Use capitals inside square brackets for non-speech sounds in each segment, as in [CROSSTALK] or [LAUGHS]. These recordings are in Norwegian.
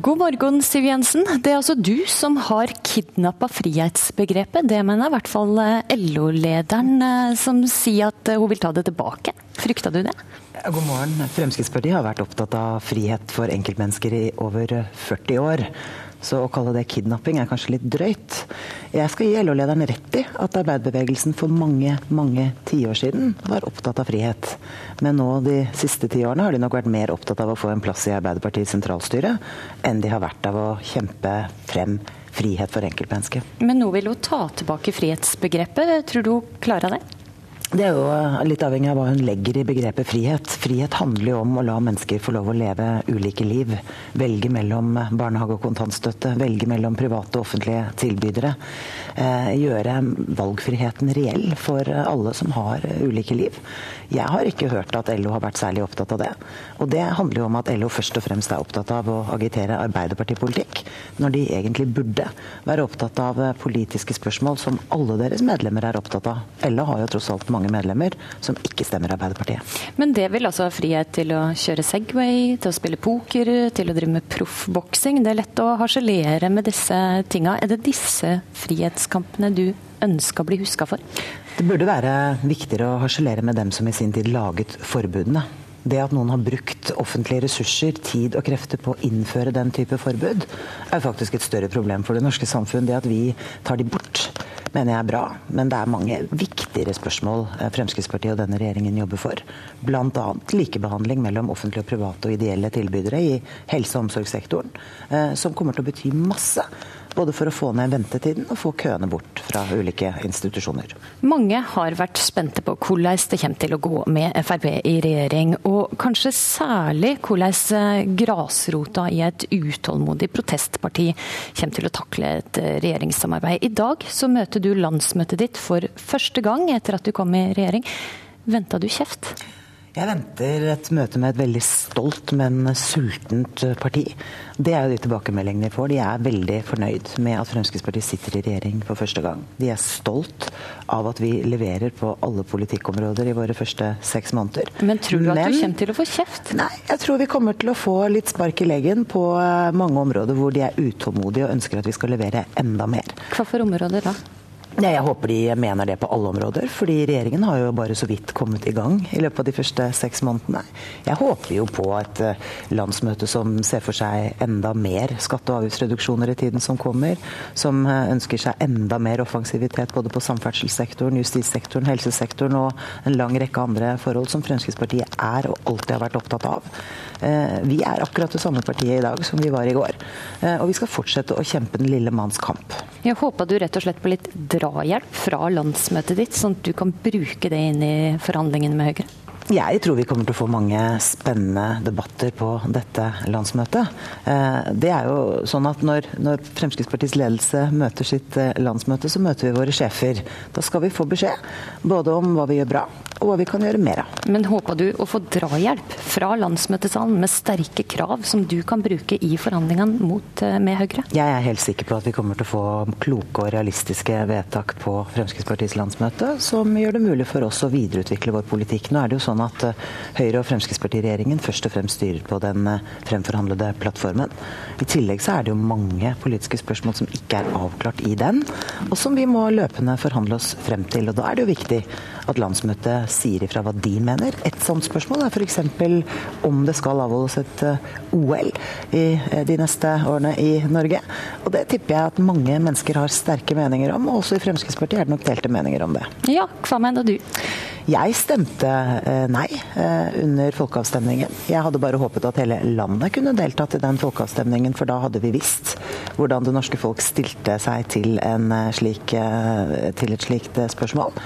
God morgen, Siv Jensen. Det er altså du som har kidnappa frihetsbegrepet. Det mener i hvert fall eh, LO-lederen, eh, som sier at eh, hun vil ta det tilbake. Frykta du det? God morgen. Fremskrittspartiet har vært opptatt av frihet for enkeltmennesker i over 40 år. Så å kalle det kidnapping er kanskje litt drøyt. Jeg skal gi LO-lederen rett i at arbeiderbevegelsen for mange mange tiår siden var opptatt av frihet. Men nå de siste ti årene har de nok vært mer opptatt av å få en plass i Arbeiderpartiets sentralstyre enn de har vært av å kjempe frem frihet for enkeltmennesket. Men nå vil hun ta tilbake frihetsbegrepet. Tror du hun klarer det? Det er jo eh, litt avhengig av hva hun legger i begrepet frihet. Frihet handler jo om å la mennesker få lov å leve ulike liv. Velge mellom barnehage og kontantstøtte, velge mellom private og offentlige tilbydere. Eh, gjøre valgfriheten reell for alle som har ulike liv. Jeg har ikke hørt at LO har vært særlig opptatt av det. Og det handler jo om at LO først og fremst er opptatt av å agitere arbeiderpartipolitikk, når de egentlig burde være opptatt av politiske spørsmål som alle deres medlemmer er opptatt av. LO har jo tross alt mange mange medlemmer som ikke stemmer Arbeiderpartiet. Men det vil altså ha frihet til å kjøre Segway, til å spille poker, til å drive med proffboksing. Det er lett å harselere med disse tinga. Er det disse frihetskampene du ønsker å bli huska for? Det burde være viktigere å harselere med dem som i sin tid laget forbudene. Det at noen har brukt offentlige ressurser, tid og krefter på å innføre den type forbud, er faktisk et større problem for det norske samfunn. Det at vi tar de bort, mener jeg er bra. Men det er mange viktigere spørsmål eh, Fremskrittspartiet og denne regjeringen jobber for. Bl.a. likebehandling mellom offentlige private og ideelle tilbydere i helse- og omsorgssektoren, eh, som kommer til å bety masse både for å få ned ventetiden og få køene bort fra ulike institusjoner. Mange har vært spente på hvordan det kommer til å gå med Frp i regjering. Og kanskje særlig hvordan eh, grasrota i et utålmodig protestparti kommer til å takle et eh, regjeringssamarbeid. I dag så møter du landsmøtet ditt for første gang etter at du kom i regjering. Venta du kjeft? Jeg venter et møte med et veldig stolt, men sultent parti. Det er jo de tilbakemeldingene vi får. De er veldig fornøyd med at Fremskrittspartiet sitter i regjering for første gang. De er stolt av at vi leverer på alle politikkområder i våre første seks måneder. Men tror du at du kommer til å få kjeft? Nei, jeg tror vi kommer til å få litt spark i leggen på eh, mange områder hvor de er utålmodige og ønsker at vi skal levere enda mer. Hva for områder da? Jeg håper de mener det på alle områder, fordi regjeringen har jo bare så vidt kommet i gang i løpet av de første seks månedene. Jeg håper jo på et eh, landsmøte som ser for seg enda mer skatte- og avgiftsreduksjoner i tiden som kommer, som eh, ønsker seg enda mer offensivitet både på samferdselssektoren, justissektoren, helsesektoren og en lang rekke andre forhold som Fremskrittspartiet er og alltid har vært opptatt av. Eh, vi er akkurat det samme partiet i dag som vi var i går, og vi skal fortsette å kjempe den lille manns kamp. Jeg håper du rett og slett på litt drahjelp fra landsmøtet ditt, sånn at du kan bruke det inn i forhandlingene med Høyre? Jeg tror vi kommer til å få mange spennende debatter på dette landsmøtet. Eh, det er jo sånn at når, når, Fremskrittspartiets ledelse møter sitt eh, landsmøte, så møter vi våre sjefer. Da skal vi få beskjed både om hva vi gjør bra, og hva vi kan gjøre mer av. Men håper du å få drahjelp fra landsmøtesalen med sterke krav som du kan bruke i forhandlingene mot, eh, med Høyre? Jeg er helt sikker på at vi kommer til å få kloke og realistiske vedtak på Fremskrittspartiets landsmøte, som gjør det mulig for oss å videreutvikle vår politikk. Nå er det jo sånn at eh, Høyre- og Fremskrittspartiregjeringen først og fremst styrer på den eh, fremforhandlede plattformen. I tillegg så er det jo mange politiske spørsmål som ikke er avklart i den, og som vi må løpende forhandle oss frem til. Og Da er det jo viktig at landsmøtet sier ifra hva de mener. Et sånt spørsmål er f.eks. om det skal avholdes et eh, OL i de neste årene i Norge. Og Det tipper jeg at mange mennesker har sterke meninger om, og også i Fremskrittspartiet er det nok delte meninger om det. Ja, hva mener du? Jeg stemte eh, nei eh, under folkeavstemningen. Jeg hadde bare håpet at hele landet kunne deltatt i den folkeavstemningen, for da hadde vi visst hvordan det norske folk stilte seg til, slik, eh, til et slikt spørsmål.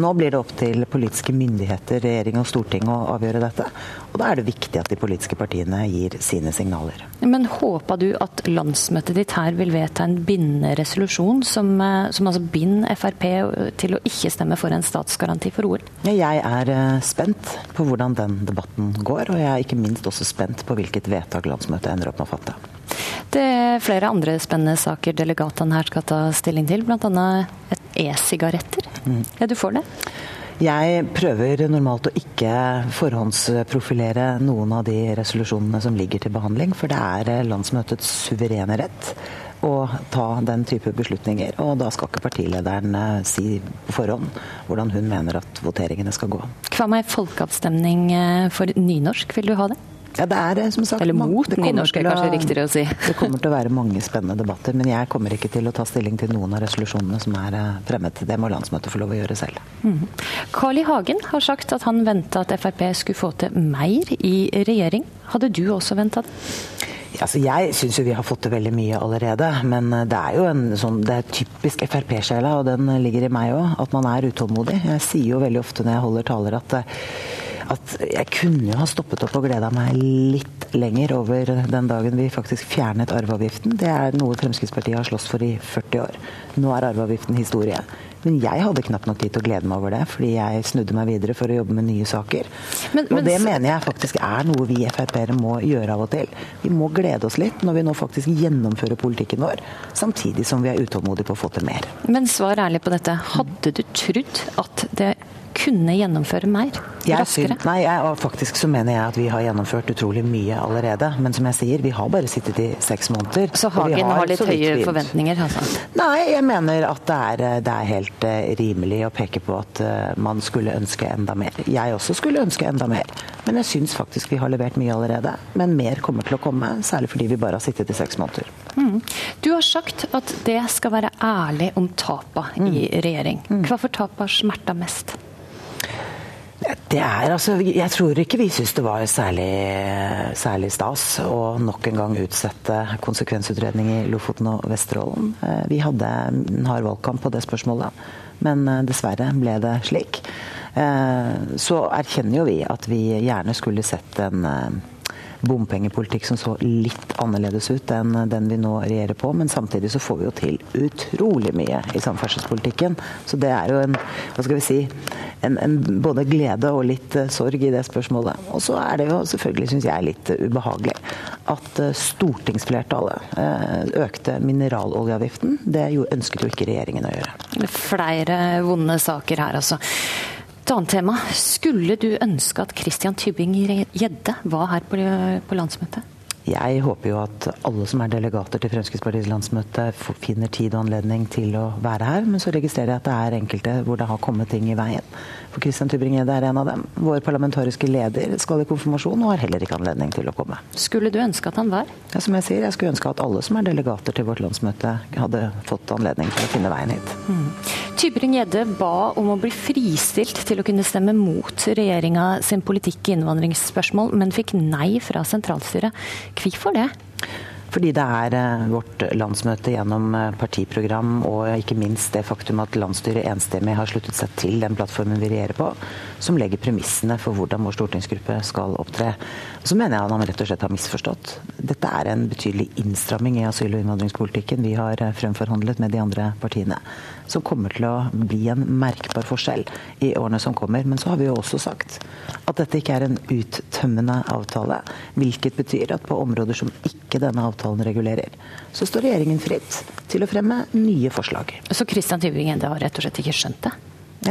Nå blir det opp til politiske myndigheter, regjering og storting å avgjøre dette. Og da er det viktig at de politiske partiene gir sine signaler. Men håper du at landsmøtet ditt her vil vedta en bindende resolusjon som, som altså binder Frp til å ikke stemme for en statsgaranti for OL? Jeg er eh, spent på hvordan den debatten går, og jeg er ikke minst også spent på hvilket vedtak landsmøtet ender opp med å fatte. Det er flere andre spennende saker delegatene her skal ta stilling til, bl.a. e-sigaretter. Mm. Er du for det? Jeg prøver normalt å ikke forhåndsprofilere noen av de resolusjonene som ligger til behandling, for det er landsmøtets suverene rett å ta den type beslutninger. Og da skal ikke partilederen eh, si på forhånd hvordan hun mener at voteringene skal gå. Hva med folkeavstemning eh, for nynorsk, vil du ha det? Ja, det er eh, som sagt Eller mot nynorsk, er kanskje riktigere å si. [LAUGHS] Det kommer til å være mange spennende debatter, men jeg kommer ikke til å ta stilling til noen av resolusjonene som er fremmet. Det må landsmøtet få lov å gjøre selv. Mm. Carl I. Hagen har sagt at han venta at Frp skulle få til mer i regjering. Hadde du også venta det? Altså, jeg syns jo vi har fått til veldig mye allerede. Men eh, det er jo en sånn, det er typisk Frp-sjela, og den ligger i meg òg, at man er utålmodig. Jeg sier jo veldig ofte når jeg holder taler at, eh, at jeg kunne jo ha stoppet opp og gleda meg litt lenger over den dagen vi faktisk fjernet arveavgiften. Det er noe Fremskrittspartiet har slåss for i 40 år. Nå er arveavgiften historie. Men jeg hadde knapt nok tid til å glede meg over det, fordi jeg snudde meg videre for å jobbe med nye saker. Men, men, og det mener jeg faktisk er noe vi Frp-ere må gjøre av og til. Vi må glede oss litt når vi nå faktisk gjennomfører politikken vår, samtidig som vi er utålmodige på å få til mer. Men svar ærlig på dette. Hadde du trodd at det kunne gjennomføre mer? Raskere? nei, jeg, faktisk så mener jeg at vi har gjennomført utrolig mye allerede. Men som jeg sier, vi har bare sittet i seks måneder. Så Hagen har, har, litt høye forventninger? Altså. Nei, jeg mener at det er, det er helt uh, rimelig å peke på at uh, man skulle ønske enda mer. Jeg også skulle ønske enda mer. Men jeg syns faktisk vi har levert mye allerede. Men mer kommer til å komme, særlig fordi vi bare har sittet i seks måneder. Mm. Du har sagt at det skal være ærlig om tapa mm. i regjering. Mm. Hva for tap har smerta mest? Det er altså Jeg tror ikke vi syns det var særlig, særlig, stas å nok en gang utsette konsekvensutredning i Lofoten og Vesterålen. Eh, vi hadde en hard valgkamp på det spørsmålet, men eh, dessverre ble det slik. Eh, så erkjenner jo vi at vi gjerne skulle sett en bompengepolitikk som så litt annerledes ut enn den vi nå regjerer på. Men samtidig så får vi jo til utrolig mye i samferdselspolitikken. Så det er jo en, hva skal vi si, en, en både glede og litt uh, sorg i det spørsmålet. Og så er det jo selvfølgelig, syns jeg, litt uh, ubehagelig at uh, stortingsflertallet økte mineraloljeavgiften. Det ønsket jo ikke regjeringen å gjøre. Flere vonde saker her, altså. Et annet tema. Skulle du ønske at Christian Tybing-Gjedde var her på, på landsmøtet? Jeg håper jo at alle som er delegater til Fremskrittspartiets landsmøte finner tid og anledning til å være her, men så registrerer jeg at det er enkelte hvor det har kommet ting i veien. For Christian Tybring-Gjedde er en av dem. Vår parlamentariske leder skal i konfirmasjon og har heller ikke anledning til å komme. Skulle du ønske at han var? Ja, som jeg sier, jeg skulle ønske at alle som er delegater til vårt landsmøte, hadde fått anledning til å finne veien hit. Mm. Tybring-Gjedde ba om å bli fristilt til å kunne stemme mot regjeringa sin politikk i innvandringsspørsmål, men fikk nei fra sentralstyret. Hvorfor det? Fordi det er eh, vårt landsmøte gjennom eh, partiprogram og ikke minst det faktum at landsstyret enstemmig har sluttet seg til den plattformen vi regjerer på, som legger premissene for hvordan vår stortingsgruppe skal opptre. Så mener jeg at han rett og slett har misforstått. Dette er en betydelig innstramming i asyl- og innvandringspolitikken vi har eh, fremforhandlet med de andre partiene som kommer til å bli en merkbar forskjell i årene som kommer. Men så har vi jo også sagt at dette ikke er en uttømmende avtale. Hvilket betyr at på områder som ikke denne avtalen regulerer, så står regjeringen fritt til å fremme nye forslag. Så Christian Tybring-Gjedde har rett og slett ikke skjønt det?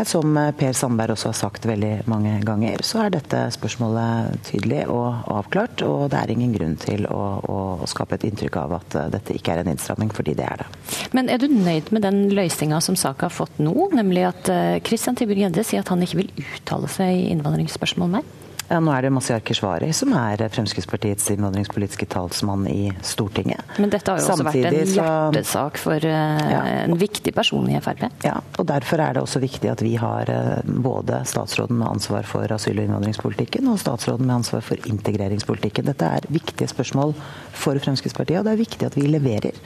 Som eh, Per Sandberg også har sagt veldig mange ganger, så er dette spørsmålet tydelig og avklart. Og det er ingen grunn til å, å skape et inntrykk av at eh, dette ikke er en innstramming, fordi det er det. Men er du nøyd med den løsninga som saka har fått nå, nemlig at eh, Christian Tybring-Gjedde sier at han ikke vil uttale seg i innvandringsspørsmål mer? Ja, nå er det Masiar Keshvari som er Fremskrittspartiets innvandringspolitiske talsmann i Stortinget. Men dette har jo Samtidig, også vært en hjertesak for uh, ja, en viktig person i Frp? Ja, og derfor er det også viktig at vi har uh, både statsråden med ansvar for asyl- og innvandringspolitikken og statsråden med ansvar for integreringspolitikken. Dette er viktige spørsmål for Fremskrittspartiet, og det er viktig at vi leverer.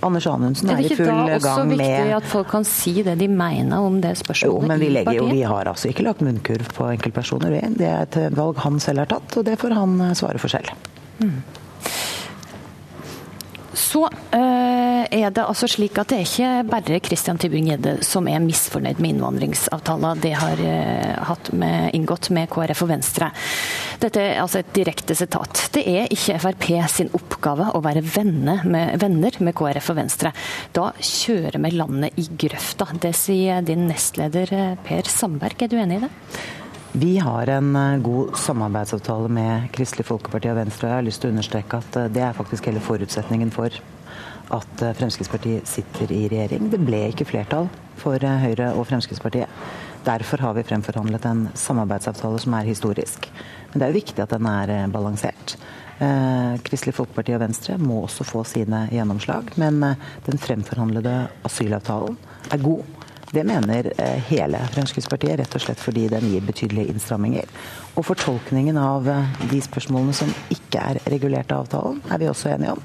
Anders Anundsen er, er i full gang med Er det ikke da også viktig at folk kan si det de mener om det spørsmålet jo, men vi legger, jo, vi har altså ikke lagt munnkurv på enkeltpersoner. Det er et valg han selv har tatt, og det får han eh, svare for selv. Mm. Så uh, er det altså slik at det er ikke bare Christian Tybring-Gjedde som er misfornøyd med innvandringsavtalen de har hatt med, inngått med KrF og Venstre. Dette er altså et direkte sitat. Det er ikke Frp sin oppgave å være venner med, venner med KrF og Venstre. Da kjører vi landet i grøfta. Det sier din nestleder Per Sandberg. Er du enig i det? Vi har en eh, god samarbeidsavtale med Kristelig Folkeparti og Venstre. og Jeg har lyst til å understreke at eh, det er faktisk hele forutsetningen for at eh, Fremskrittspartiet sitter i regjering. Det ble ikke flertall for Høyre og Fremskrittspartiet. Derfor har vi fremforhandlet en samarbeidsavtale som er historisk. Men det er jo viktig at den er balansert. Kristelig Folkeparti og Venstre må også få sine gjennomslag, men den fremforhandlede asylavtalen er god. Det mener eh, hele Fremskrittspartiet, rett og slett fordi den gir betydelige innstramminger. Og fortolkningen av eh, de spørsmålene som ikke er regulert av avtalen, er vi også enige om.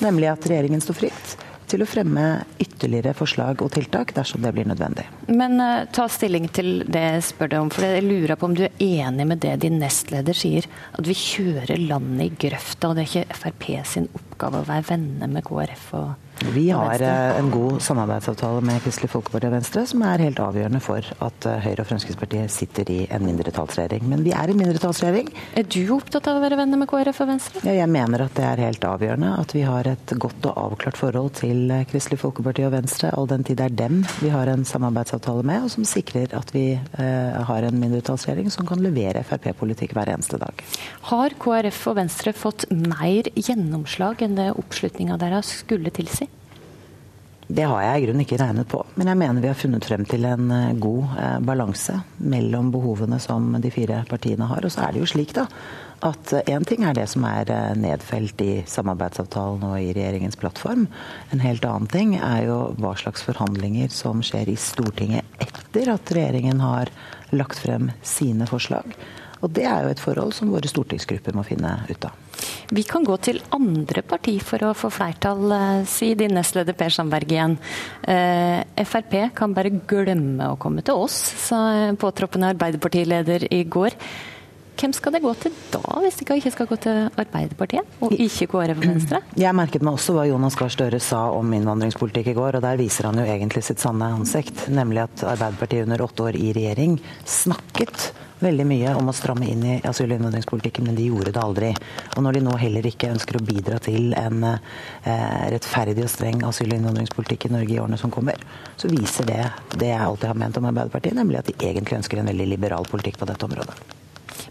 Nemlig at regjeringen står fritt til å fremme ytterligere forslag og tiltak dersom det blir nødvendig. Men uh, ta stilling til det jeg spør deg om. for Jeg lurer på om du er enig med det din nestleder sier, at vi kjører landet i grøfta, og det er ikke Frp sin oppgave å være venner med KrF og vi har eh, en god samarbeidsavtale med Kristelig Folkeparti og Venstre, som er helt avgjørende for at eh, Høyre og Fremskrittspartiet sitter i en mindretallsregjering. Men vi er i mindretallsregjering. Er du opptatt av å være venner med KrF og Venstre? Ja, jeg mener at det er helt avgjørende at vi har et godt og avklart forhold til eh, Kristelig Folkeparti og Venstre, all den tid det er dem vi har en samarbeidsavtale med, og som sikrer at vi eh, har en mindretallsregjering som kan levere Frp-politikk hver eneste dag. Har KrF og Venstre fått mer gjennomslag enn det oppslutninga deres skulle tilsi? Det har jeg i grunnen ikke regnet på, men jeg mener vi har funnet frem til en eh, god eh, balanse mellom behovene som de fire partiene har. Og så er det jo slik da, at én ting er det som er eh, nedfelt i samarbeidsavtalen og i regjeringens plattform. En helt annen ting er jo hva slags forhandlinger som skjer i Stortinget etter at regjeringen har lagt frem sine forslag. Og det er jo et forhold som våre stortingsgrupper må finne ut av. Vi kan gå til andre parti for å få flertall, eh, sier din nestleder Per Sandberg igjen. Eh, Frp kan bare glemme å komme til oss, sa påtroppende Arbeiderpartileder i går. Hvem skal det gå til da, hvis det ikke skal gå til Arbeiderpartiet, og ikke KrF og Venstre? [CLEARS THROAT] Jeg merket meg også hva Jonas Gahr Støre sa om innvandringspolitikk i går, og der viser han jo egentlig sitt sanne ansikt. Nemlig at Arbeiderpartiet under åtte år i regjering snakket veldig mye om å stramme inn i asyl- og innvandringspolitikken, men de gjorde det aldri. Og når de nå heller ikke ønsker å bidra til en eh, rettferdig og streng asyl- og innvandringspolitikk i Norge i årene som kommer, så viser det det jeg alltid har ment om Arbeiderpartiet, nemlig at de egentlig ønsker en veldig liberal politikk på dette området.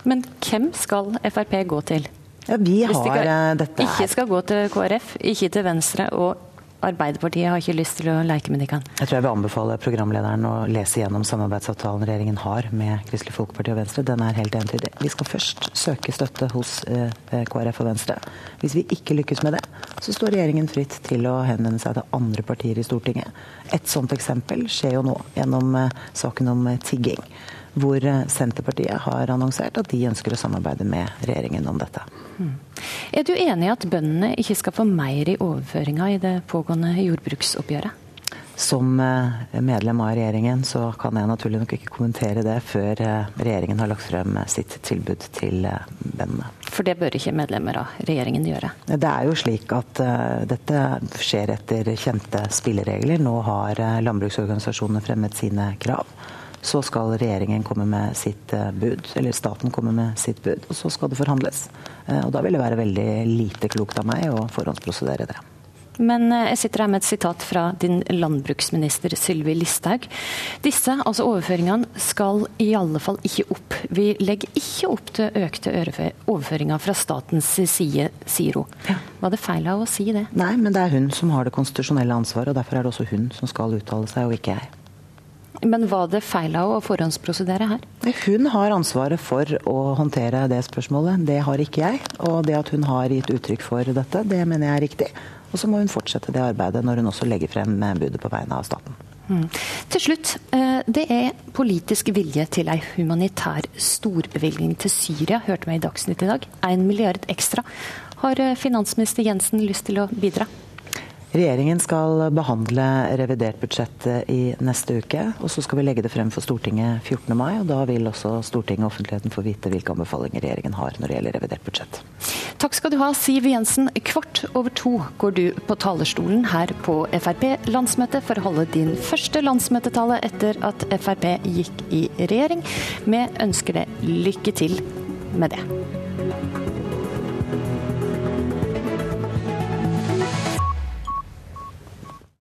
Men hvem skal Frp gå til? Ja, vi har, Hvis de ikke, eh, dette ikke skal gå til KrF, ikke til Venstre og Arbeiderpartiet har ikke lyst til å leke med de kan. Jeg tror jeg vil anbefale programlederen å lese gjennom samarbeidsavtalen regjeringen har med Kristelig Folkeparti og Venstre. Den er helt entydig. Vi skal først søke støtte hos eh, KrF og Venstre. Hvis vi ikke lykkes med det, så står regjeringen fritt til å henvende seg til andre partier i Stortinget. Et sånt eksempel skjer jo nå gjennom eh, saken om eh, tigging hvor Senterpartiet har annonsert at de ønsker å samarbeide med regjeringen om dette. Mm. Er du enig i at bøndene ikke skal få mer i overføringa i det pågående jordbruksoppgjøret? Som eh, medlem av regjeringen så kan jeg naturlig nok ikke kommentere det før eh, regjeringen har lagt frem sitt tilbud til eh, bøndene. For det bør ikke medlemmer av regjeringen gjøre? Det er jo slik at dette skjer etter kjente spilleregler. Nå har landbruksorganisasjonene fremmet sine krav. Så skal regjeringen komme med sitt eh, bud, eller staten komme med sitt bud, og så skal det forhandles. Eh, og da vil det være veldig lite klokt av meg å forhåndsprosedere det. Men eh, jeg sitter her med et sitat fra din landbruksminister Sylvi Listhaug. Disse, altså overføringene, skal i alle fall ikke opp. Vi legger ikke opp til økte overføringer fra statens side, sier hun. Ja. Var det feil av å si det? Nei, men det er hun som har det konstitusjonelle ansvaret, og derfor er det også hun som skal uttale seg, og ikke jeg. Men var det feil av å forhåndsprosedere her? Hun har ansvaret for å håndtere det spørsmålet. Det har ikke jeg. Og det at hun har gitt uttrykk for dette, det mener jeg er riktig. Og så må hun fortsette det arbeidet når hun også legger frem budet på vegne av staten. Mm. Til slutt, eh, det er politisk vilje til ei humanitær storbevilgning til Syria, hørte vi i Dagsnytt i dag. Én milliard ekstra. Har eh, finansminister Jensen lyst til å bidra? Regjeringen skal behandle revidert budsjett i neste uke. og Så skal vi legge det frem for Stortinget 14. mai. og Da vil også Stortinget og offentligheten få vite hvilke anbefalinger regjeringen har når det gjelder revidert budsjett. Takk skal du ha, Siv Jensen. Kvart over to går du på talerstolen her på Frp-landsmøtet for å holde din første landsmøtetale etter at Frp gikk i regjering. Vi ønsker deg lykke til med det.